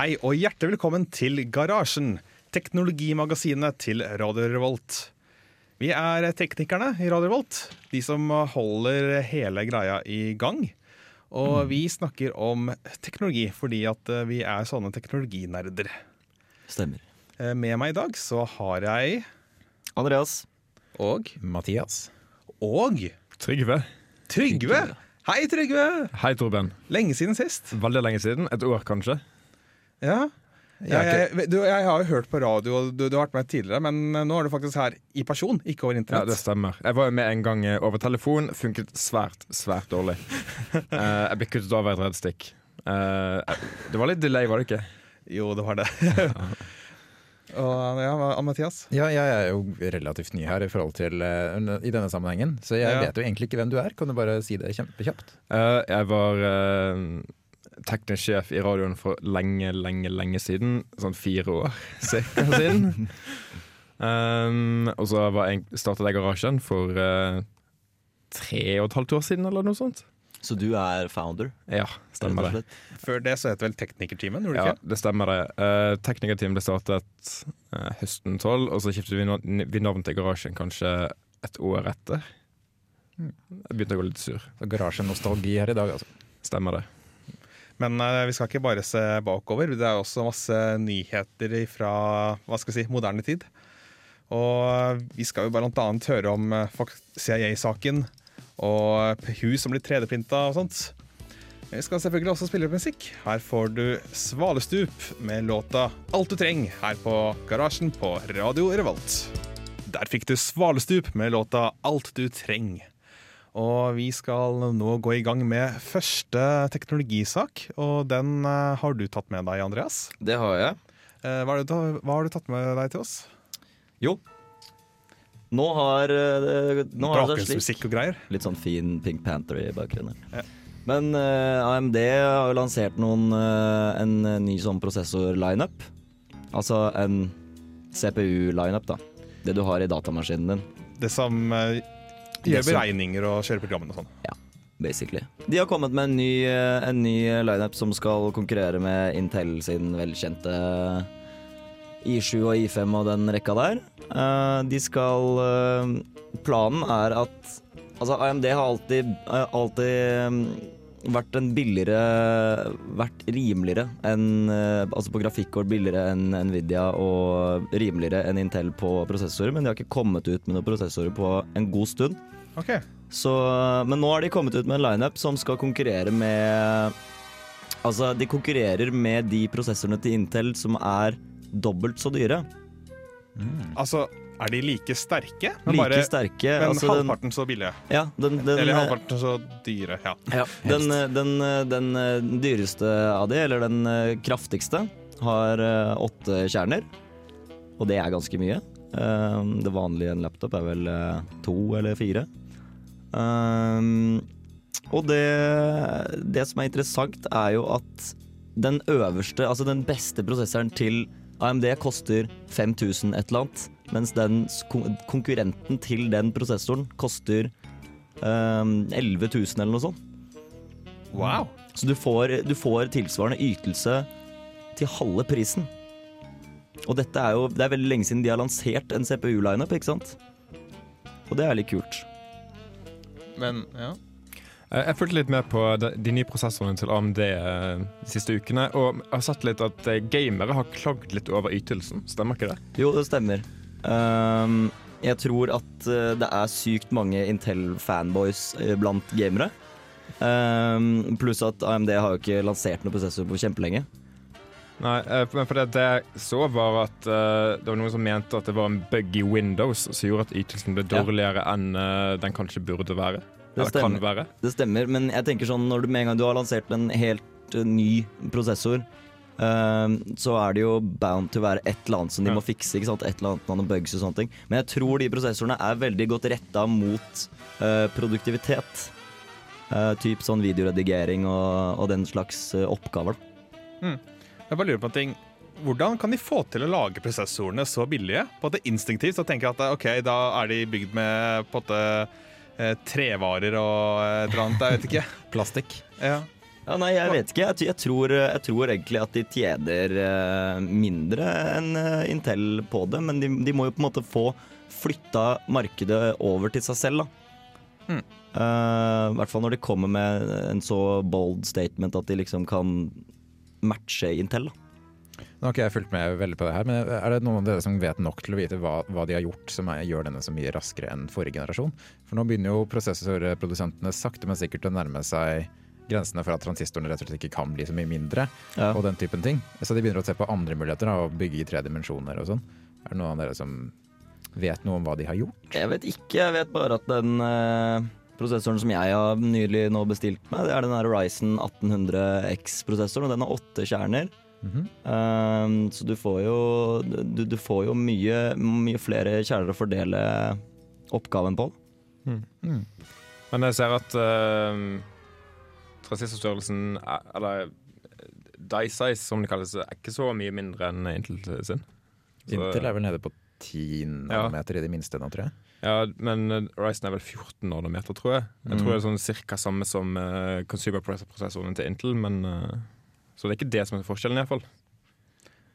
Hei og hjertelig velkommen til Garasjen, teknologimagasinet til Radio Revolt. Vi er teknikerne i Radio Revolt, de som holder hele greia i gang. Og vi snakker om teknologi fordi at eh, vi er sånne teknologinerder. Stemmer. Eh, Med meg i dag så har jeg Andreas. og Mathias. og Trygve. Trygve. Hei, Trygve! Hei, Torben. Lenge siden sist. Veldig lenge siden. Et år, kanskje. Ja. Jeg Jeg, du, jeg har jo hørt på radio, og du, du har vært med tidligere, men eh, nå er du faktisk her i person, ikke over internett. Ja, det stemmer. Jeg var jo med en gang eh, over telefon. Funket svært, svært dårlig. uh, jeg ble kuttet over et reddstikk. Uh, det var litt delay, var det ikke? Jo, det var det. og ja, Mathias? Ja, jeg er jo relativt ny her i forhold til uh, i denne sammenhengen, så jeg Ja. vet jo egentlig ikke hvem du er. Kan du bare si det kjempekjapt? Eh, jeg var teknisk sjef i radioen for lenge, lenge, lenge siden. Sånn fire år cirka siden. Um, og så jeg, startet jeg Garasjen for uh, tre og et halvt år siden, eller noe sånt. Så du er founder? Ja, stemmer det. Før det så het vel Teknikerteamet? Ja, det stemmer det. Uh, Teknikerteamet ble startet uh, høsten 12, og så skiftet vi, na- vi navn til Garasjen kanskje et år etter. Jeg begynte å gå litt sur. Så Garasjenostalgi her i dag, altså. Stemmer det. Men eh, vi skal ikke bare se bakover. Det er også masse nyheter fra hva skal vi si, moderne tid. Og vi skal jo annet høre om eh, CIA-saken og hus som blir 3D-printa og sånt. Men Vi skal selvfølgelig også spille musikk. Her får du Svalestup med låta 'Alt du trenger' her på Garasjen på Radio Revolt. Der fikk du Svalestup med låta 'Alt du treng'. Og vi skal nå gå i gang med første teknologisak, og den eh, har du tatt med deg, Andreas. Det har jeg. Eh, hva, har du, hva har du tatt med deg til oss? Jo. Nå har eh, Nå har det slik. Og greier. Litt sånn fin Pink Panther i bakgrunnen. Ja. Men uh, AMD har jo lansert noen, uh, en ny sånn prosessor-lineup. Altså en CPU-lineup, da. Det du har i datamaskinen din, Det som eh, Det gjør beregninger og kjører programmene og sånn. Ja, basically. De har kommet med en ny, en ny lineup som skal konkurrere med Intel sin velkjente I7 og I5 og den rekka der. Eh, de skal eh, Planen er at Altså, AMD har alltid, eh, alltid eh, vært en billigere Vært rimeligere enn eh, Altså på grafikkort billigere enn Nvidia og rimeligere enn Intel på prosessorer, men de har ikke kommet ut med noen prosessorer på en god stund. Okay. Så, men nå har de kommet ut med en lineup som skal konkurrere med Altså, de konkurrerer med de prosessorene til Intel som er dobbelt så dyre. Altså, er de like sterke, men, Like bare, sterke. men altså den, halvparten så billige? ja, den, den, Eller halvparten så dyre, ja. ja, den, den, den, den dyreste av de, eller den eh, kraftigste, har eh, åtte kjerner. Og det er ganske mye. Eh, Det vanlige i en laptop er vel eh, to eller fire. Og det, det som er interessant, er jo at den øverste, altså den beste prosessoren til AMD koster 5000 et eller annet, mens den konkurrenten til den prosessoren koster um, 11 000 eller noe sånt. Wow. Så du får, du får tilsvarende ytelse til halve prisen. Og dette er jo Det er veldig lenge siden de har lansert en CPU-lineup, ikke sant? Og det er litt kult. Men ja. Eh, Jeg fulgte litt med på de, de nye prosessorene til AMD eh, de siste ukene, og jeg har sett litt at eh, gamere har klagd litt over ytelsen. Stemmer ikke det? Jo, det stemmer. Um, jeg tror at eh, det er sykt mange Intel-fanboys eh, blant gamere. Um, pluss at AMD har jo ikke lansert noen prosessor på kjempelenge. Nei, eh, men for det, det jeg så var at uh, det var noen som mente at det var en bug i Windows som gjorde at ytelsen ble Ja. dårligere enn uh, den kanskje burde være. Det Eller kan stemmer. være. Det stemmer, men jeg tenker sånn når du med en gang du har lansert en helt ny prosessor, så er det jo bound til å være et eller annet som de må fikse. ikke sant? Et eller annet noen bugs og sånne ting. Men jeg tror de prosessorene er veldig godt retta mot eh, produktivitet. Uh, typ sånn videoredigering og, og den slags eh, oppgaver. Mm. Jeg bare lurer på en ting. Hvordan kan de få til å lage prosessorene så billige? På at det Instinktivt så tenker jeg at ok, da er de bygd med på en måte eh, trevarer og eh, et eller annet. Jeg vet ikke. Plastikk. Ja. Ja, nei, jeg vet ikke. Jeg, jeg, tror, jeg tror egentlig at de tjener eh, mindre enn eh, Intel på det, men de, de må jo på en måte få flytta markedet over til seg selv, da. Mm. Uh, I hvert fall når de kommer med en så bold statement at de liksom kan matche Intel. da. Nå har ikke jeg fulgt med veldig på det her, men er det noen av dere som vet nok til å vite hva, hva de har gjort som er, gjør denne så mye raskere enn forrige generasjon? For nå begynner jo prosessorprodusentene sakte, men sikkert å nærme seg grensene for at transistorene rett og slett ikke kan bli så mye mindre, Ja. og den typen ting. Så de begynner å se på andre muligheter, da, å bygge i tre dimensjoner og sånn. Er det noen av dere som vet noe om hva de har gjort? Jeg vet ikke, jeg vet bare at den eh, prosessoren som jeg har nylig nå bestilt meg, det er den Ryzen 1800X-prosessoren, og den har åtte kjerner. Mhm. Um, så du får jo, du, du får jo mye, mye flere kjerner å fordele oppgaven på. Mm. Men jeg ser at uh, transistorstørrelsen, er- eller eh, die size som det kalles, er ikke så mye mindre enn Intel sin. Så- Intel er vel nede på 10 nanometer i det minste nå, tror jeg. Ja, men uh, Ryzen er vel 14 nanometer, tror jeg. Jeg tror det er sånn cirka samme som uh, consumer prosessoren til Intel, men uh, Så det er ikke det som er forskjellen, iallfall.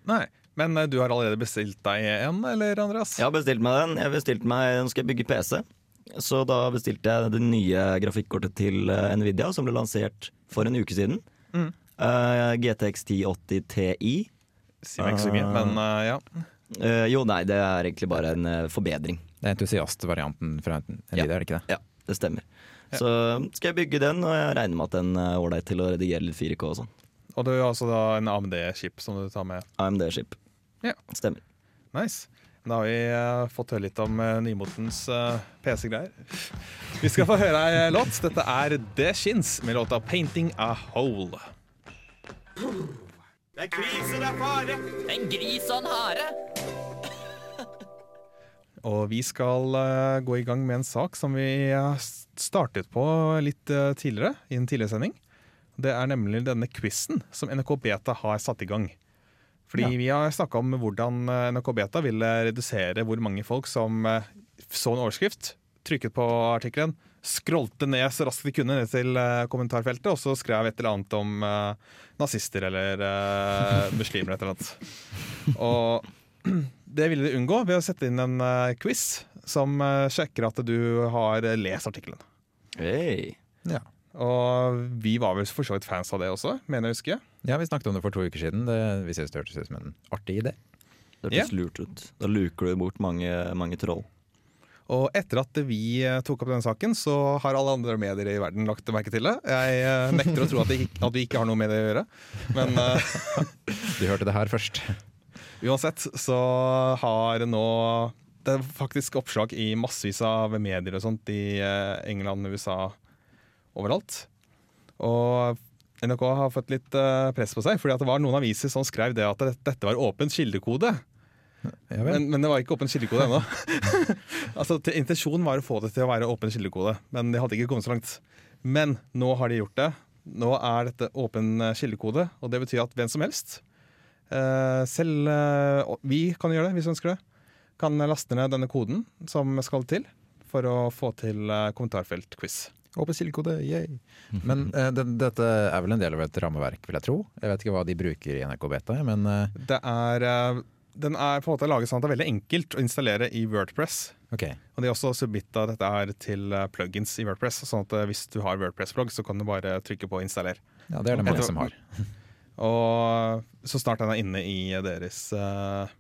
Nei. Men uh, du har allerede bestilt deg en, eller Andreas? Jeg har bestilt meg den. Jeg bestilte meg, Nå skal jeg bygge PC. Så da bestilte jeg det nye grafikkortet til eh, Nvidia, som ble lansert for en uke siden. Mm. Uh, GTX 1080 Ti. Si meg ikke så mye, men uh, ja. Uh, jo, nei, det er egentlig bare en eh, forbedring. Det er entusiastvarianten fra Nvidia, Ja. er det ikke det? Ja, det stemmer. Så skal jeg bygge den, og jeg regner med at den er ålreit til å redigere litt 4K og sånn. Og du har altså da en AMD-chip som du tar med. AMD-skip. Ja. Stemmer. Nice. Da har vi eh, fått høre litt om uh, nymotens eh, PC-greier. Vi skal få høre ei låt. Dette er The Shins med låta 'Painting a Hole'. En gris og en hare. Og vi skal eh, gå i gang med en sak som vi eh, startet på litt eh, tidligere, i en tidligere sending. Det er nemlig denne quizen som NRK Beta har satt i gang. Fordi vi har snakka om hvordan eh, NRK Beta ville redusere hvor mange folk som eh, så en overskrift, trykket på artikkelen, scrollte ned så raskt de kunne ned til eh, kommentarfeltet, og så skrev et eller annet om eh, nazister eller eh, muslimer eller et eller annet. Og det ville de unngå ved å sette inn en eh, quiz som eh, sjekker at du har eh, lest artikkelen. Hey. Ja. Og vi var vel for så vidt fans av det også, mener jeg å huske. ja, vi snakket om det for to uker siden. Det, vi synes det hørtes ut som en artig idé. Det hørtes lurt ut. Da luker du bort mange, mange troll. Og etter at vi eh, tok opp denne saken, så har alle andre medier i verden lagt merke til det. Jeg eh, nekter å tro at, det ikke, at vi ikke har noe med det å gjøre. Men eh, Du hørte det her først. uansett så har nå Det er faktisk oppslag i massevis av medier og sånt i England England, USA, overalt. Og NRK har fått litt eh, press på seg, fordi at det var noen aviser som skrev det at dette var åpen kildekode. Ja. Men, men det var ikke åpen kildekode ennå. altså, intensjonen var å få det til å være åpen kildekode, men de hadde ikke kommet så langt. Men nå har de gjort det. Nå er dette åpen eh, kildekode, og det betyr at hvem som helst, eh, selv vi kan gjøre det hvis vi ønsker det, kan laste ned denne koden som skal til for å få til kommentarfelt-quiz. Åpen kildekode, yay! Men uh, det, dette er vel en del av et rammeverk, vil jeg tro. Jeg vet ikke hva de bruker i NRK Beta, men uh, Det er, uh, den er på en måte laget sånn at det er veldig enkelt å installere i Wordpress. ok. Og de har også submitta dette her til eh, plugins i Wordpress. Sånn at eh, hvis du har Wordpress-blogg, så kan du bare trykke på 'installer'. Ja, det er det mange som har. Og så snart den er inne i deres uh,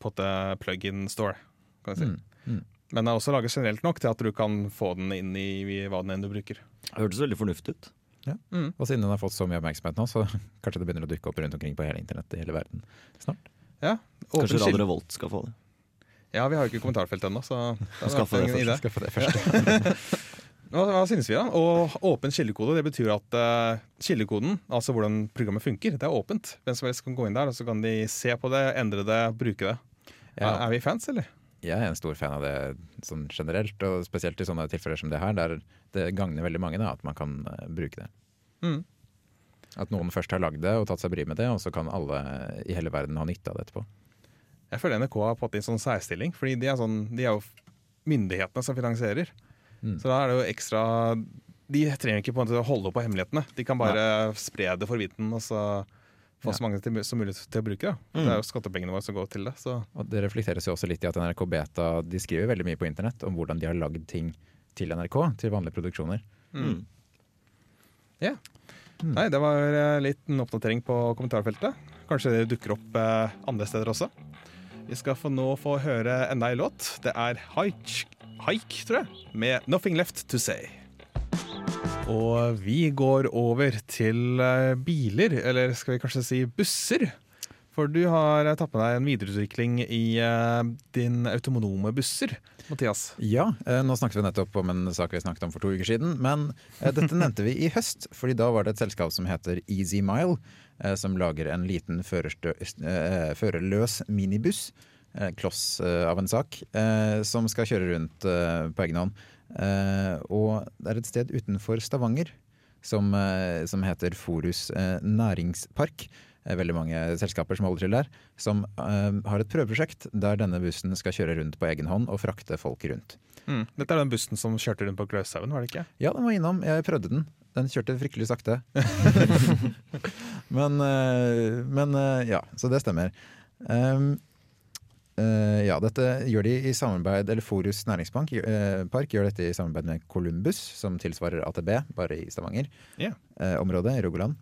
plugin store. Kan jeg si. Mm, mm. Men den er også laget generelt nok til at du kan få den inn i hva den enn du bruker. Det Hørtes veldig fornuftig ut. Og siden den har fått så mye oppmerksomhet nå, så kanskje det begynner å dukke opp rundt omkring på hele internett i hele verden snart. Ja, Kanskje Radio. Revolt skal få det. Ja, vi har jo ikke kommentarfelt ennå, så det Skaffe det få det først. Hva, hva synes vi da? Og åpen kildekode det betyr at uh, kildekoden, altså hvordan programmet funker, det er åpent. Hvem som helst kan gå inn der, og så kan de se på det, endre det, bruke det. Ja. Er, er vi fans, eller? Jeg er en stor fan av det sånn generelt, og spesielt i sånne tilfeller som det her, der det gagner veldig mange da, at man kan eh, bruke det. Mm. At noen først har lagd det og tatt seg bryet med det, og så kan alle i hele verden ha nytte av det etterpå. Jeg føler NRK har fått inn sånn særstilling, fordi de er, sånn, de er jo myndighetene som finansierer. Mm. Så da er det jo ekstra De trenger ikke på en måte å holde på hemmelighetene. De kan bare spre det for viten, og så få så mange til, som mulig til å bruke det. Mm. Det er jo skattepengene våre som går til det. Så Og det reflekteres jo også litt i at NRK Beta de skriver veldig mye på internett om hvordan de har lagd ting til NRK, til vanlige produksjoner. Mm. Nei, det var en litt en oppdatering på kommentarfeltet. Kanskje det dukker opp eh, andre steder også. Vi skal få nå få høre enda en låt. Det er Haik, Haik, tror jeg, med 'Nothing Left To Say'. Og vi går over til eh, biler, eller skal vi kanskje si busser. For du har eh, tatt med deg en videreutvikling i eh, din autonome busser, Mathias. Ja, nå snakket vi nettopp om en sak vi snakket om for to uker siden, men dette nevnte vi i høst, fordi da var det et selskap som heter Easy Mile, som lager en liten førerløs minibuss, kloss av en sak, som skal kjøre rundt på egen hånd. Eh, og det er et sted utenfor Stavanger som, eh, som heter Forus eh, næringspark. Veldig mange selskaper som holder til der, som eh, har et prøveprosjekt der denne bussen skal kjøre rundt på egen hånd og frakte folk rundt. Mm. Dette er den bussen som kjørte rundt på Gløshaugen, var det ikke? Ja, den var innom. Jeg prøvde den. Den kjørte fryktelig sakte. men, eh, men eh, ja, så det stemmer. Um, ja, dette gjør de i samarbeid, eller Forus næringspark eh, park gjør dette i samarbeid med Columbus, som tilsvarer AtB, bare i Stavanger-området, yeah. området i Rogaland.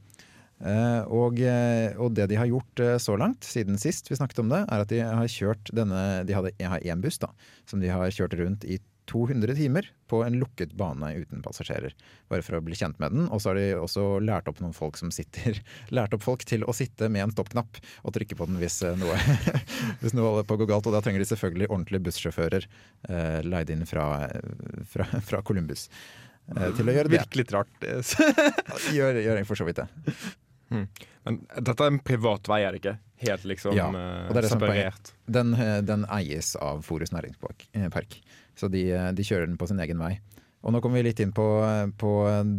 Eh, og, eh, og det de har gjort eh, så langt, siden sist vi snakket om det, er at de har kjørt denne De hadde, har én buss da, som de har kjørt rundt i 200 timer på en lukket bane uten passasjerer. Bare for å bli kjent med den. Og så har de også lært opp noen folk som sitter Lært opp folk til å sitte med en stoppknapp og trykke på den hvis eh, noe, hvis noe holder på å gå galt. Og da trenger de selvfølgelig ordentlige bussjåfører eh, leid inn fra, fra, fra Columbus. eh, til å gjøre det. Virkelig litt rart. Gjør, gjør jeg for så vidt det. Men dette er en privat vei, er det ikke? Helt liksom Ja, eh, og det er det som er separert. Den, eh, den eies av Forus næringspark, eh, park. Så de, eh, de kjører den på sin egen vei. Og nå kommer vi litt inn på, på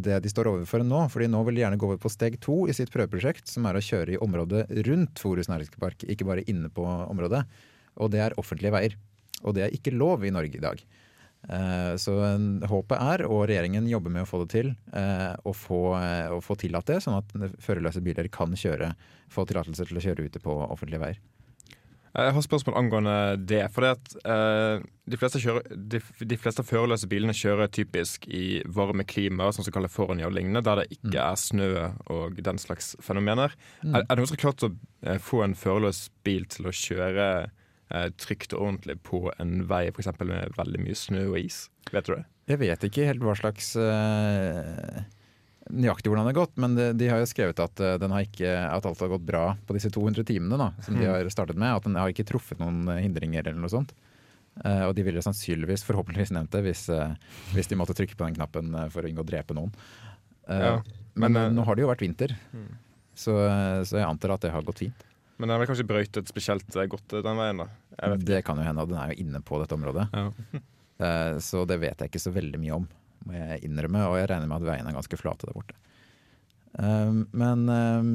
det de står overfor nå, fordi nå vil de gjerne gå over på steg to i sitt prøveprosjekt, som er å kjøre i området rundt Forus næringspark, ikke bare inne på området. Og det er offentlige veier. Og det er ikke lov i Norge i dag. Eh, Så håpet er, og regjeringen jobber med å få det til, eh, å få, eh, å få tillatt det, sånn at førerløse biler kan kjøre, få tillatelse til å kjøre ute på offentlige veier. Jeg har spørsmål angående det. For det at eh, de, fleste kjører, de, de fleste førerløse bilene kjører typisk i varme klima, sånn som California og lignende, der det ikke Mm. er snø og den slags fenomener. Er, er det noen som har klart å eh, få en førerløs bil til å kjøre eh, trygt og ordentlig på en vei f.eks. med veldig mye snø og is? Vet du det? Jeg vet ikke helt hva slags eh, nøyaktig hvordan det har gått, men de, de har jo skrevet at, eh, den har ikke, at alt har gått bra på disse 200 timene da, som de har startet med. At den har ikke truffet noen eh, hindringer eller noe sånt. Uh, og de ville sannsynligvis, forhåpentligvis nevnt det, hvis, uh, hvis de måtte trykke på den knappen for å unngå å drepe noen. Uh, Ja, men men, nå har det jo vært vinter, Mm. så, så jeg antar at det har gått fint. Men den har vel kanskje brøytet spesielt godt den veien, da. Det kan jo hende, og den er jo inne på dette området. Ja. Så det vet jeg ikke så veldig mye om, må jeg innrømme. Og jeg regner med at veiene er ganske flate der borte. Um, men um,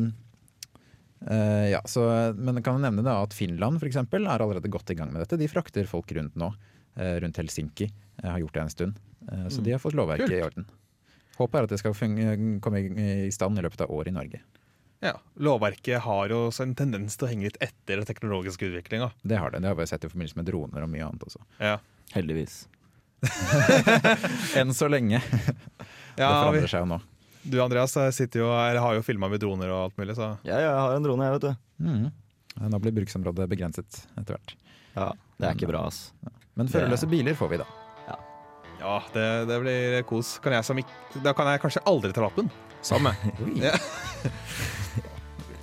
uh, ja, så, men jeg kan jo nevne da at Finland for eksempel, er allerede godt i gang med dette. De frakter folk rundt nå, eh, rundt Helsinki. Jeg har gjort det en stund. Eh, så de har fått lovverket Kult. i orden. Håpet er at det skal komme i stand i løpet av året i Norge. Ja, Lovverket har jo også en tendens til å henge litt etter den teknologiske utviklinga. Det har det. Det har vi sett i forbindelse med droner og mye annet også. Ja. Heldigvis. Enn så lenge. det Ja, forandrer seg jo nå. du Andreas jo, eller har jo filma med droner og alt mulig, så Ja, jeg har en drone, jeg, vet du. Mm. Nå blir bruksområdet begrenset etter hvert. Ja, Det er ikke bra, ass. Men førerløse biler får vi, da. ja, det, det blir kos. Kan jeg da kan jeg kanskje aldri ta lappen. Samme. Ja.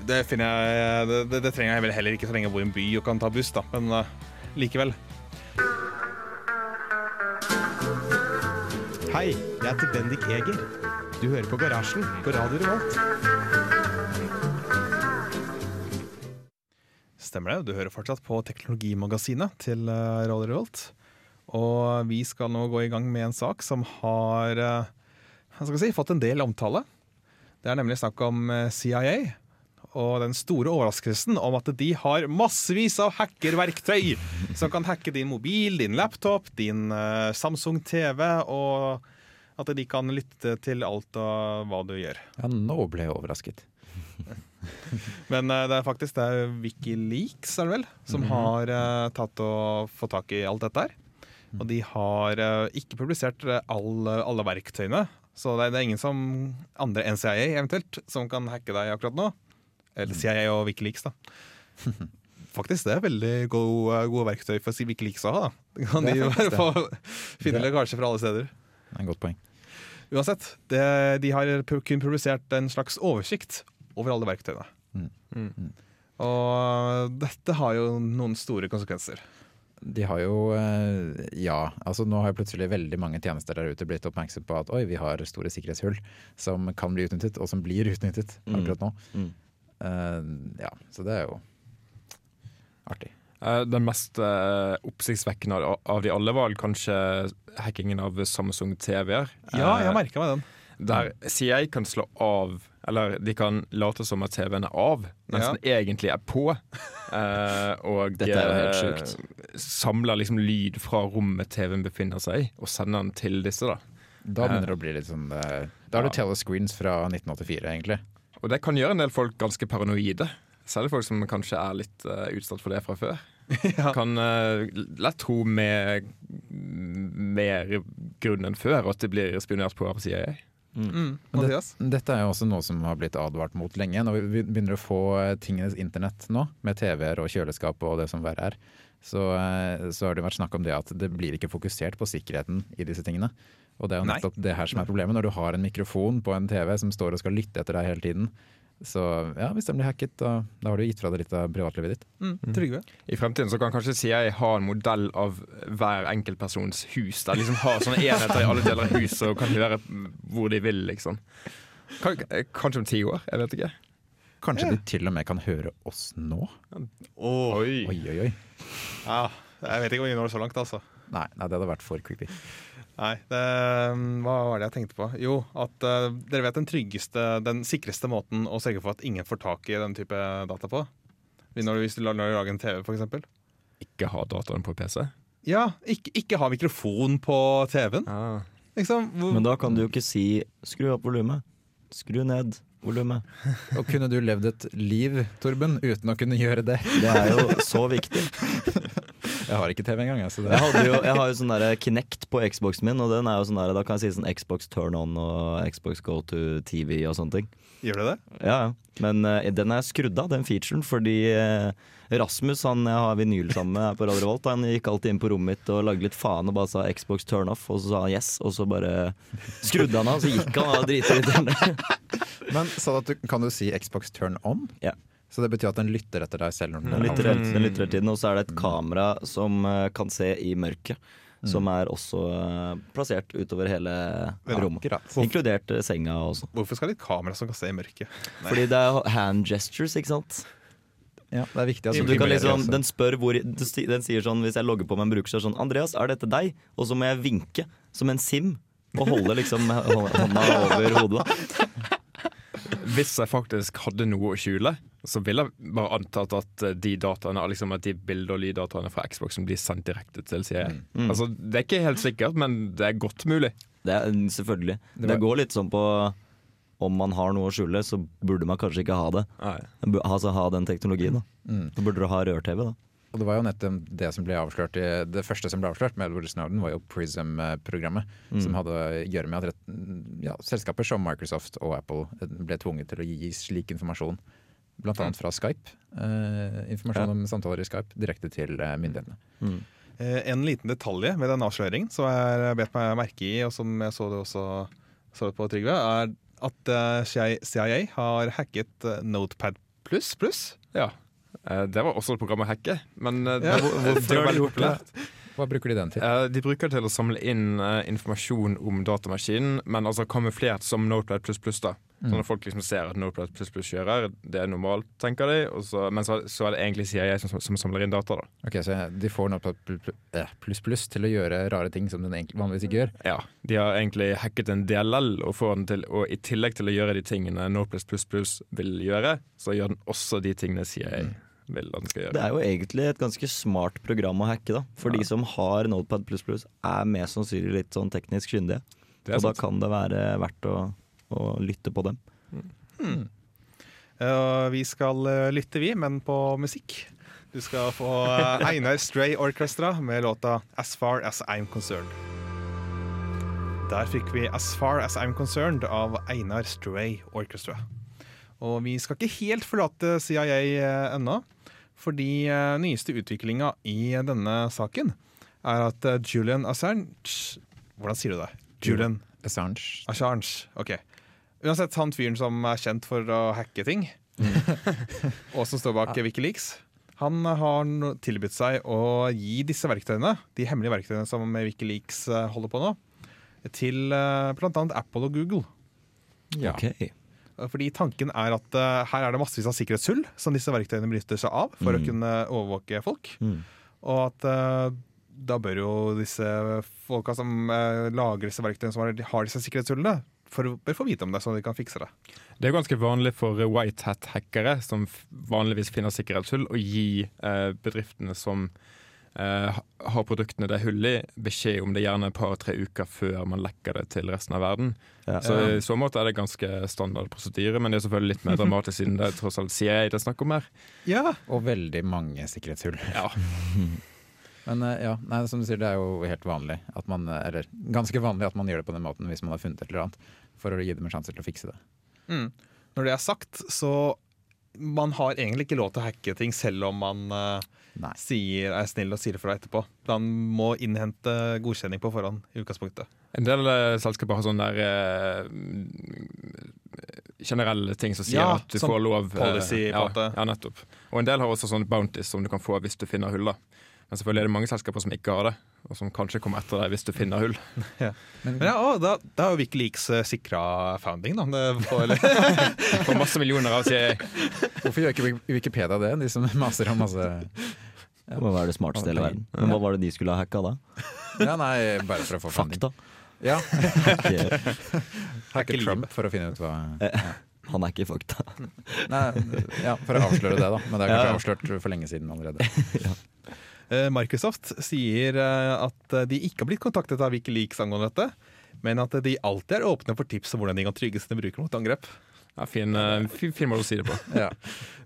Det finner jeg det, det, det trenger jeg vel heller ikke så lenge jeg bor i en by og kan ta buss, da, men uh, likevel. Hei, jeg heter Bendik Eger. Du hører på Garasjen på Radio Revolt. Stemmer det. Du hører fortsatt på Teknologimagasinet til eh, Radio Revolt. Og vi skal nå gå i gang med en sak som har eh, si, fått en del omtale. Det er nemlig snakk om eh, CIA og den store overraskelsen om at de har massevis av hackerverktøy som kan hacke din mobil, din laptop, din eh, Samsung TV, og at de kan lytte til alt og hva du gjør. Ja, nå ble jeg overrasket. Men eh, det er faktisk det er Wikileaks er det vel, som har eh, tatt og fått tak i alt dette her. Og de har ikke publisert alle, alle verktøyene. Så det er, det er ingen som andre enn CIA eventuelt som kan hacke deg akkurat nå. Eller CIA og Wikileaks, da. Faktisk, det er veldig gode, gode verktøy for Wikileaks å ha. da. Kan de jo finne lekkasjer fra alle steder. Det er et godt poeng. Uansett, det, de har kun publisert en slags oversikt over alle verktøyene. Mm. Og dette har jo noen store konsekvenser. De har jo eh, Ja, altså nå har jo plutselig veldig mange tjenester der ute blitt oppmerksom på at oi, vi har store sikkerhetshull som kan bli utnyttet, og som blir utnyttet Mm. akkurat nå. Mm. Eh, ja, så det er jo artig. Eh, Den mest uh, oppsiktsvekkende av- av de alle var kanskje hackingen av Samsung TV-er. Ja, jeg merka meg den. Der CIA kan slå av Eller de kan late som at TV-en er av, mens Ja. den egentlig er på. Eh, og Dette er jo helt sjukt. samler liksom lyd fra rommet TV-en befinner seg i, og sender den til disse. da Da begynner det å bli litt sånn Da har du telescreens fra 1984, egentlig. Og det kan gjøre en del folk ganske paranoide. Særlig folk som kanskje er litt uh, utsatt for det fra før. Kan uh, lett tro med mer grunn enn før at de blir spionert på av CIA. Mm. Men det, dette er jo også noe som har blitt advart mot lenge. Når vi begynner å få eh, tingenes internett nå, med TV-er og kjøleskap og det som verre er, så, eh, så har det vært snakk om det at det blir ikke fokusert på sikkerheten i disse tingene. Og det er jo Nei. nettopp det her som er problemet. Når du har en mikrofon på en TV som står og skal lytte etter deg hele tiden. Så ja, hvis den blir hacket, da, da har du gitt fra deg litt av privatlivet ditt. Mm. Trygve? I fremtiden så kan kanskje si jeg har en modell av hver enkeltpersons hus. Der liksom har sånne enheter i alle deler av huset og kan høre hvor de vil, liksom. Kanskje om ti år? Jeg vet ikke. Kanskje de til og med kan høre oss nå? Oi. Oi, oi, oi. Ja, jeg vet ikke om vi når det så langt, altså. Nei, nei, det hadde vært for creepy. Nei, det, hva var det jeg tenkte på? Jo, at uh, dere vet den tryggeste, den sikreste måten å sørge for at ingen får tak i den type data på? Når du, hvis du lager en TV, eksempel. Ikke ha dataen på PC? Ja, ikke, ikke ha mikrofon på TV-en. Ah. Liksom. Hvor, Men da kan du jo ikke si 'skru opp volumet', 'skru ned volumet'. Og kunne du levd et liv, Torben, uten å kunne gjøre det? Det er jo så viktig. Jeg har ikke TV engang. Altså det Jeg, hadde jo, jeg har jo sånn der Kinect på Xboxen min, og den er jo sånn der, da kan jeg si sånn Xbox turn on og Xbox go to TV og sånne ting. Gjør du det? Ja, ja. Men uh, den er skrudd av, den featuren, fordi uh, Rasmus, han jeg har vinyl sammen med her på Radio Revolt, han gikk alltid inn på rommet mitt og lagde litt faen og bare sa Xbox turn off, og så sa han yes, og så bare skrudde han av, og så gikk han og dritirriterende. Men sa du at du, kan du si Xbox turn on? Ja. Så det betyr at den lytter etter deg selv når den Den er lytter, den lytter etter tiden, og så er det et kamera som eh, kan se i mørket. Som er også eh, plassert utover hele rommet. Hvorfor, Inkludert eh, senga også. Hvorfor skal de et kamera som kan se i mørket? Fordi det er hand gestures, ikke sant. Ja, det er viktig. Altså, du kan liksom, den spør hvor den sier sånn, hvis jeg logger på med en bruker, så er det sånn Andreas, er dette deg? Og så må jeg vinke som en sim. Og holde liksom hånda over hodet. Hvis jeg faktisk hadde noe å skjule, så ville jeg bare antatt at de dataene, liksom at de bilde- og lyddataene fra Xbox som blir sendt direkte til CIA. Mm. Altså, det er ikke helt sikkert, men det er godt mulig. Det er selvfølgelig. Det Det går litt sånn på om man har noe å skjule, så burde man kanskje ikke ha det. Bu- Altså ha den teknologien, da. Mm. Så burde du ha rør-TV, da. Og det var jo nettopp det som ble avslørt i, Det første som ble avslørt med Edward Snowden, var jo Prism-programmet. Som hadde å gjøre med at rett, ja, selskaper som Microsoft og Apple ble tvunget til å gi slik informasjon. Blant annet fra Skype. Eh, informasjon Ja. om samtaler i Skype direkte til eh, myndighetene. Eh, en liten detalj ved den avsløringen som jeg bet meg merke i, og som jeg så det også så det på Trygve, er at eh, CIA har hacket eh, Notepad pluss pluss. Ja. Eh, Det var også et program å hacke, men eh, Ja, det, var veldig populært. det? Hva bruker de den til? Eh, de bruker det til å samle inn eh, informasjon om datamaskinen, men altså kamuflert som Notepad++. da. Sånn at folk liksom ser at Notepad++ kjører, det er normalt, tenker de. Så, men så, så er det egentlig CIA som, som samler inn data. da. Ok, Så de får Notepad eh, pluss pluss til å gjøre rare ting som den egentlig vanligvis ikke gjør? Ja, De har egentlig hacket en DLL, og, får den til, og i tillegg til å gjøre de tingene Notepad++ vil gjøre, så gjør den også de tingene CIA vil den skal Det er jo egentlig et ganske smart program å hacke, da. For de som har Notepad++, er mest sannsynlig litt sånn teknisk kyndige. Og sant. Da kan det være verdt å, å lytte på dem. Eh, vi skal uh, lytte, vi, men på musikk. Du skal få uh, Einar Stray Orchestra med låta 'As Far As I'm Concerned'. Der fikk vi 'As Far As I'm Concerned' av Einar Stray Orchestra. Og vi skal ikke helt forlate CIA ennå, fordi uh, nyeste utviklinga i denne saken er at eh, Julian Assange Hvordan sier du det? Julian Assange. Assange. Ok. Uansett, han fyren som er kjent for å hacke ting, og som står bak Wikileaks, han har tilbudt seg å gi disse verktøyene, de hemmelige verktøyene som Wikileaks eh, holder på nå, til bl.a. Apple og Google. Ja. Ok. Fordi tanken er at uh, her er det massevis av sikkerhetshull som disse verktøyene benytter seg av for å kunne overvåke folk. Mm. Og at uh, da bør jo disse folka som uh, lager disse verktøyene, som har, har disse sikkerhetshullene, for, bør få vite om det, så de kan fikse det. Det er ganske vanlig for white hat-hackere, som vanligvis finner sikkerhetshull, å gi eh, bedriftene som eh, har produktene det er hull i, beskjed om det gjerne et par-tre uker før man lekker det til resten av verden. Ja. Så i så måte er det ganske standard prosedyre, men det er selvfølgelig litt mer dramatisk siden det er tross alt CIA det er snakk om her. Ja, Og veldig mange sikkerhetshull. Ja. Men eh, ja, nei, som du sier, det er jo helt vanlig at man, eh, eller ganske vanlig at man gjør det på den måten hvis man har funnet et eller annet, for å gi dem en sjanse til å fikse det. Mm. Når det er sagt, så man har egentlig ikke lov til å hacke ting selv om man Nei. Sier, er snill og sier fra etterpå. Man må innhente godkjenning på forhånd i utgangspunktet. En del eh, selskaper har sånne der eh, generelle ting som sier Ja, at du sånn får lov eh, policy, på ja, en måte. ja, nettopp. Og en del har også sånne bounties som du kan få hvis du finner hull. Men selvfølgelig er det mange selskaper som ikke har det, og som kanskje kommer etter deg hvis du finner hull. Men ja, å, da, da har jo Wikileaks uh, sikra founding, da. Det får, Får masse millioner av CIA. Hvorfor gjør ikke Wik- Wikipedia det, de som maser om masse Det må være det smarteste i hele verden. Men hva var det de skulle ha hacka da? Ja, nei, bare for å få. Fakta. Ja. Hacke Trump for å finne ut hva Han er ikke fakta. Nei, ja, for å avsløre det, da. Men det er kanskje Ja. avslørt for lenge siden allerede. ja. Microsoft sier eh, at de ikke har blitt kontaktet av Wikileaks angående dette, men at de alltid er åpne for tips om hvordan de kan trygge sine brukere mot angrep. Ja, fin, eh, fin, fin måte å si det på. Ja.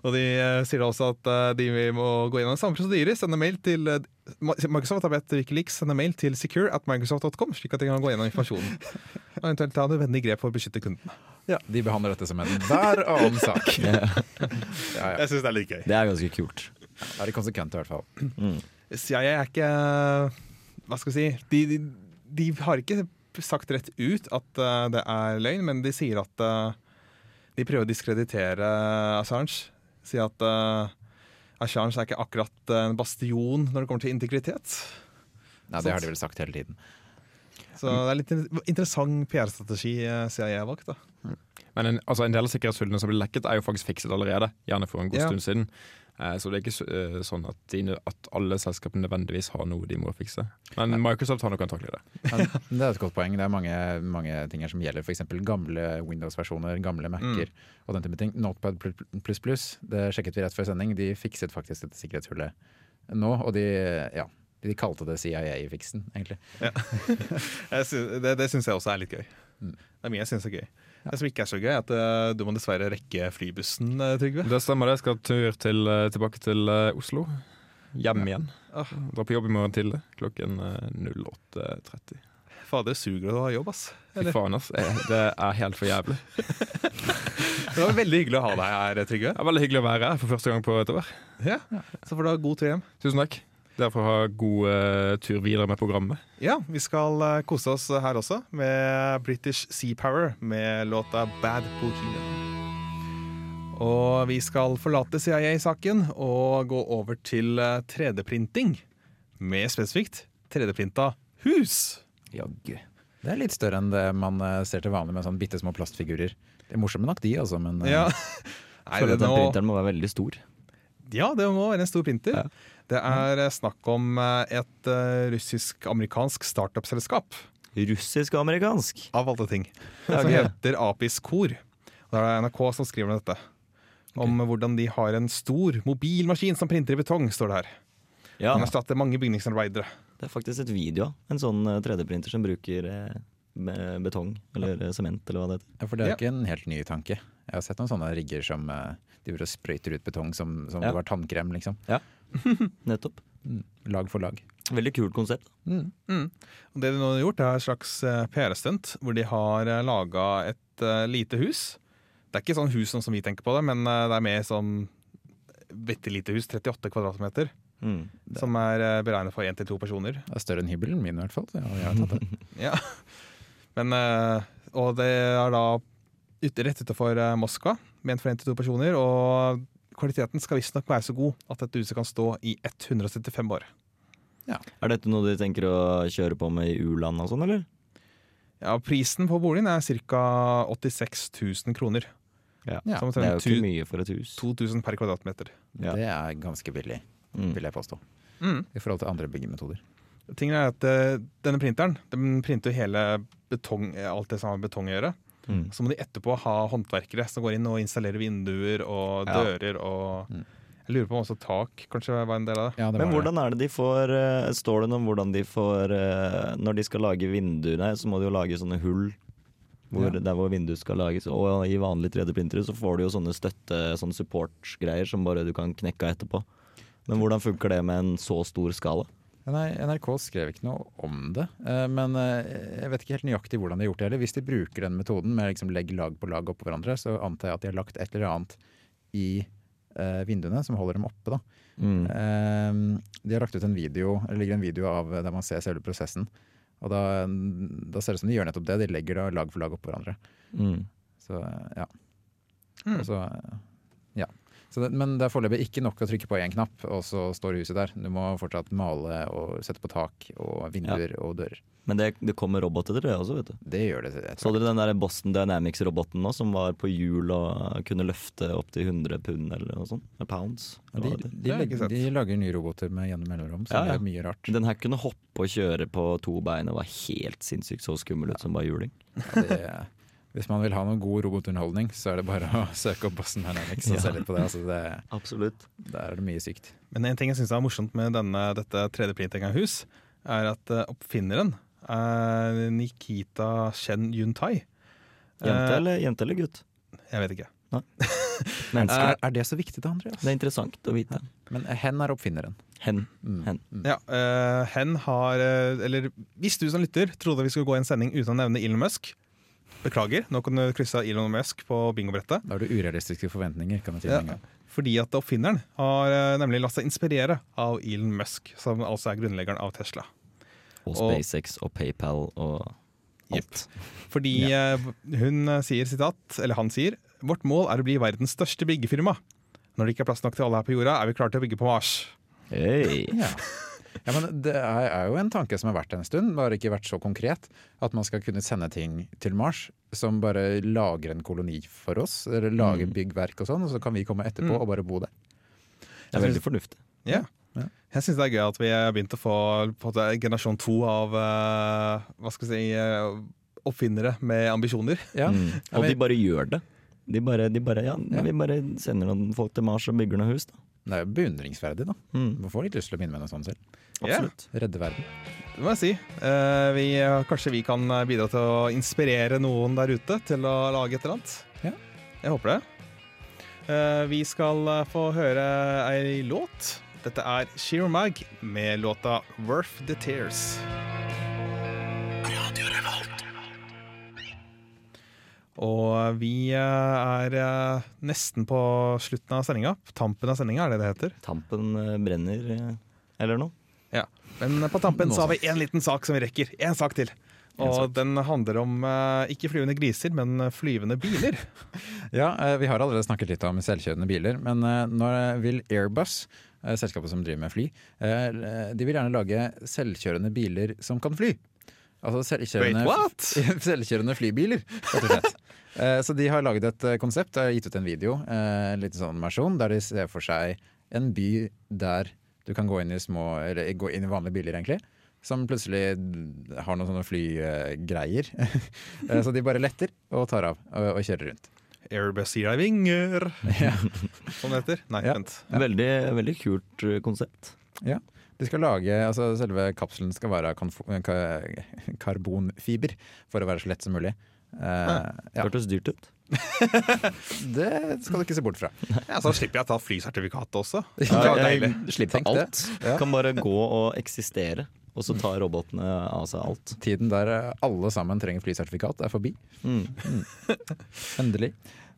Og de uh, sier også at uh, de må gå gjennom samme prosedyre. Sende mail til uh, Microsoft har bedt Wikileaks sende mail til secure at microsoft.com, slik at de kan gå gjennom informasjonen. Og eventuelt ta nødvendige grep for å beskytte kunden. ja, De behandler dette som en hver annen sak. Ja, ja. Jeg syns det er litt gøy. Det er ganske kult. Da er de konsekvente, i hvert fall. Mm. CIA er ikke Hva skal vi si de, de, de har ikke sagt rett ut at det er løgn, men de sier at de prøver å diskreditere Assange. Sier at uh, Assange er ikke akkurat en bastion når det kommer til integritet. Nei, det har de vel sagt hele tiden. Så det er litt in- interessant PR-strategi eh, CIA har valgt. da Men en, altså, en del av sikkerhetshullene som ble lekket, er jo faktisk fikset allerede. Gjerne for en god Ja. stund siden. Eh, så det er ikke eh, sånn at, de, at alle selskapene nødvendigvis har noe de må fikse. Men Microsoft har nok antakelig det. Men det er et godt poeng. Det er mange, mange ting her som gjelder f.eks. gamle Windows-versjoner, gamle Mac-er og den type ting. Notepad pluss pluss, det sjekket vi rett før sending, de fikset faktisk dette sikkerhetshullet nå. Og de, ja, de kalte det CIA-fiksen, egentlig. Sy det det syns jeg også er litt gøy. Det er mye jeg syns er gøy. Det som ikke er så gøy, er at eh, du må dessverre rekke flybussen, eh, Trygve. Det stemmer, det. Jeg skal tur til, eh, tilbake til Oslo. Hjem igjen. Ah. Dra på jobb i morgen tidlig klokken eh, 08.30. Fader, suger å ha jobb, ass. Fy faen, ass. Det er helt for jævlig. Det var veldig hyggelig å ha deg her, Trygve. Det er veldig hyggelig å være her for første gang på et år. Ja. Så får du ha god tur hjem. Tusen takk. Derfor ha god uh, tur videre med programmet. Ja, vi skal uh, kose oss her også med British Sea Power med låta Bad Bohemian. Og vi skal forlate CIA-saken og gå over til eh, 3D-printing, med spesifikt 3D-printa hus. Jaggu. Det er litt større enn det man eh, ser til vanlig med sånn bitte små plastfigurer. Det er morsomme nok de, altså, men eh, Ja. Nei, Føler at den nå, printeren må være veldig stor. ja, det må være en stor printer. Ja. Det er eh, snakk om eh, et eh, russisk-amerikansk startup-selskap Russisk-amerikansk? av alle ting. Som heter Apis Kor. Og Det er NRK som skriver om dette. Om hvordan de har en stor mobilmaskin som printer i betong, står det her. Ja, Den erstatter mange bygningsarbeidere. det er faktisk et video en sånn eh, 3D-printer som bruker betong eller eh, sement eller hva det heter. Ja, for det er Ja. jo ikke en helt ny tanke. Jeg har sett noen sånne rigger som De driver og sprøyter ut betong som, som Ja. det var tannkrem, liksom. Ja, Nettopp. Lag for lag. Veldig kult konsept. Mm. Og det de nå har gjort, er et slags eh, PR-stunt hvor de har uh, laga et uh, lite hus. Det er ikke sånn hus sånn som vi tenker på det, men eh, det er mer sånn bitte lite hus, 38 kvadratmeter, Mm. som er uh, beregnet for én til to personer. Det er større enn hybelen min, i hvert fall. så Ja, Ja. Men, eh, og det er da rett utenfor eh, Moskva, ment for til to personer. Og kvaliteten skal visstnok være så god at dette huset kan stå i 175 år. Er dette noe du tenker å kjøre på med i u-land og sånn, eller? Ja, Prisen på boligen er ca. 86 000 kroner. Ja. Ja, Det er jo ikke mye for et hus. 2000 per kvadratmeter. Ja. Det er ganske billig, Mm. vil jeg påstå. Mm. I forhold til andre byggemetoder. Tingen er at eh, Denne printeren den printer hele betong, alt det som har med betong å gjøre. Mm. Så må de etterpå ha håndverkere som går inn og installerer vinduer og Ja. dører. og Mm. Jeg lurer på om også tak kanskje var en del av det. Ja, det Men hvordan er det de får eh, Står det noe om hvordan de får eh, Når de skal lage vinduene, så må de jo lage sånne hull hvor, Ja. der hvor vinduet skal lages. Og i vanlige 3D-printere så får du jo sånne støtte, sånne support-greier som bare du kan knekke av etterpå. Men hvordan funker det med en så stor skala? Nei, NRK skrev ikke noe om det, eh, men eh, jeg vet ikke helt nøyaktig hvordan de har gjort det heller. Hvis de bruker den metoden med liksom legge lag på lag oppå hverandre, så antar jeg at de har lagt et eller annet i eh, vinduene som holder dem oppe. Da. Mm. Eh, de har lagt ut en video, eller ligger en video av der man ser selve prosessen. Og da, da ser det ut som de gjør nettopp det. De legger da lag for lag oppå hverandre. Mm. Så ja. Mm. Og. Så det, men det er foreløpig ikke nok å trykke på én knapp, og så står huset der. Du må fortsatt male og sette på tak og vinduer og dører. Men det, det kommer roboter til det også, vet du. Det gjør det. Så dere den der Boston Dynamics-roboten nå, som var på hjul og kunne løfte opp til 100 pund eller noe sånt? Eller pounds? Ja, Eller de, de, legger- de lager nye roboter med gjennom mellomrom, så Ja, ja. det er mye rart. Den her kunne hoppe og kjøre på to bein og var helt sinnssykt så skummel ut som bare juling. Ja, det, hvis man vil ha noen god robotunderholdning, så er det bare å søke opp Boston Dynamics og Ja. se litt på det. Altså det Absolutt. der er det mye sykt. Men en ting jeg syns er morsomt med denne, dette 3D-printinga av hus, er at eh, oppfinneren er Nikita Chen Yuntai. Jente Eh, eller, jente eller gutt? Jeg vet ikke. Er, er det så viktig da, Andreas? Det er interessant å vite. Men hen er oppfinneren. Hen. Mm. Hen. Mm. Ja, uh, hen har eh, Eller hvis du som lytter trodde vi skulle gå i en sending uten å nevne Elon Musk, beklager. Nå kan du krysse av Elon Musk på bingobrettet. Da har du urealistiske forventninger, kan jeg si. Ja. Fordi at oppfinneren har eh, nemlig latt seg inspirere av Elon Musk, som altså er grunnleggeren av Tesla. Og Og- SpaceX og PayPal og alt. Fordi ja. hun eh, sier, sitat, eller han sier, vårt mål er å bli verdens største byggefirma. Når det ikke er plass nok til alle her på jorda, er vi klare til å bygge på Mars. Hey. Ja. ja, men Det er, jo en tanke som har vært en stund, bare ikke vært så konkret. At man skal kunne sende ting til Mars som bare lager en koloni for oss. Eller lager Mm. byggverk og sånn, og så kan vi komme etterpå Mm. og bare bo der. Det er veldig fornuftig. Ja. Ja. Jeg syns det er gøy at vi har begynt å få på en måte, generasjon to av eh, hva skal jeg si, eh, oppfinnere med ambisjoner. Ja. Mm. Og de bare gjør det. De bare, de bare, ja, Ja. Vi bare sender noen folk til Mars og bygger noe hus, da. Det er jo beundringsverdig, da. Mm. Man får litt lyst til å begynne med noe sånt selv. Ja. Absolutt. Redde verden. Det må jeg si. Eh, vi, kanskje vi kan bidra til å inspirere noen der ute til å lage et eller annet. Ja. Jeg håper det. Eh, vi skal eh, få høre ei låt. Dette er Sheer Mag med låta 'Worth The Tears'. Og vi eh, er eh, nesten på slutten av sendinga. Tampen av sendinga, er det det heter. Tampen eh, brenner, eh, eller noe. Men på tampen så har vi én liten sak som vi rekker. Én sak til. Og den handler om eh, ikke flyvende griser, men flyvende biler. Ja, eh, Vi har allerede snakket litt om selvkjørende biler, men eh, nå vil Airbus, eh, selskapet som driver med fly, eh, de vil gjerne lage selvkjørende biler som kan fly. Altså selvkjørende, Wait, selvkjørende flybiler. Eh, Så de har laget et eh, konsept, har gitt ut en video, eh, en liten sånn versjon, der de ser for seg en by der du kan gå inn i små, eller gå inn i vanlige biler egentlig, som plutselig har noen sånne flygreier. Eh, Så de bare letter og tar av og, og kjører rundt. Airbus gir deg vinger, Ja. som det heter. Nei, Ja. vent. Veldig, veldig kult konsept. konsept. De skal lage, altså Selve kapselen skal være ka- karbonfiber for å være så lett som mulig. Uh, ja, Hørtes dyrt ut. det skal du ikke se bort fra. Ja, så slipper jeg å ta flysertifikatet også. Ja, jeg slipper alt. Ja. Kan bare gå og eksistere, og så tar robotene av seg alt. Tiden der alle sammen trenger flysertifikat, er forbi. Mm. Endelig.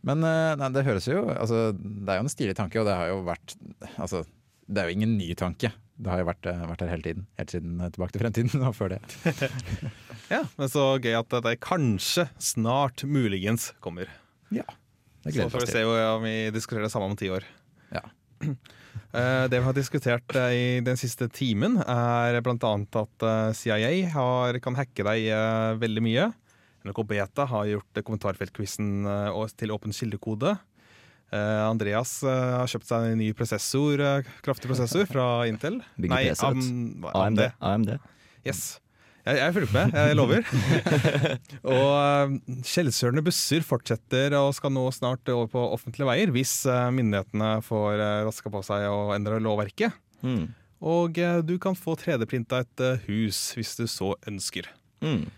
Men eh, nei, det høres jo altså, Det er jo en stilig tanke, og det har jo vært altså, Det er jo ingen ny tanke. Det har jo vært, eh, vært her hele tiden. Helt siden eh, Tilbake til fremtiden og før det. Ja, men så gøy at det kanskje snart muligens kommer. Ja, det Så gleder vi får vi se om vi diskuterer det samme om ti år. Ja. Eh, Det vi har diskutert i den siste timen, er bl.a. at CIA har, kan hacke deg veldig mye. NRK Beta har gjort kommentarfeltquizen til åpen kildekode. Eh, Andreas eh, har kjøpt seg en ny prosessor, eh, kraftig prosessor fra Intel. Nei. Am- AMD. AMD. Yes. Jeg, jeg fulgte med, jeg lover. og skjellsørende busser fortsetter og skal nå snart over på offentlige veier hvis myndighetene får raska på seg og endrer lovverket. Mm. Og du kan få 3D-printa et hus hvis du så ønsker. Mm.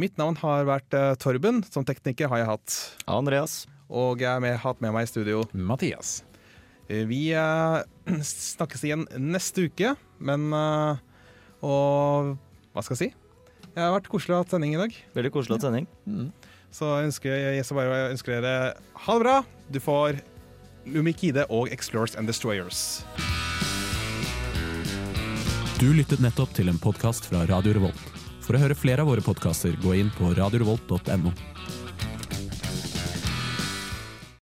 Mitt navn har vært Torben. Som tekniker har jeg hatt. Andreas. Og jeg har med, hatt med meg i studio. Mathias. Eh, vi eh, snakkes igjen neste uke, men eh, Og hva skal jeg si? Det har vært koselig å ha hatt sending i dag. Veldig koselig å ha sending. Så jeg ønsker, jeg jeg bare ønsker dere ha det bra. Du får Lumikide og Explorers and Destroyers. Du lyttet nettopp til en podkast fra Radio Revolt. For å høre flere av våre podkaster, gå inn på radiorevolt.no.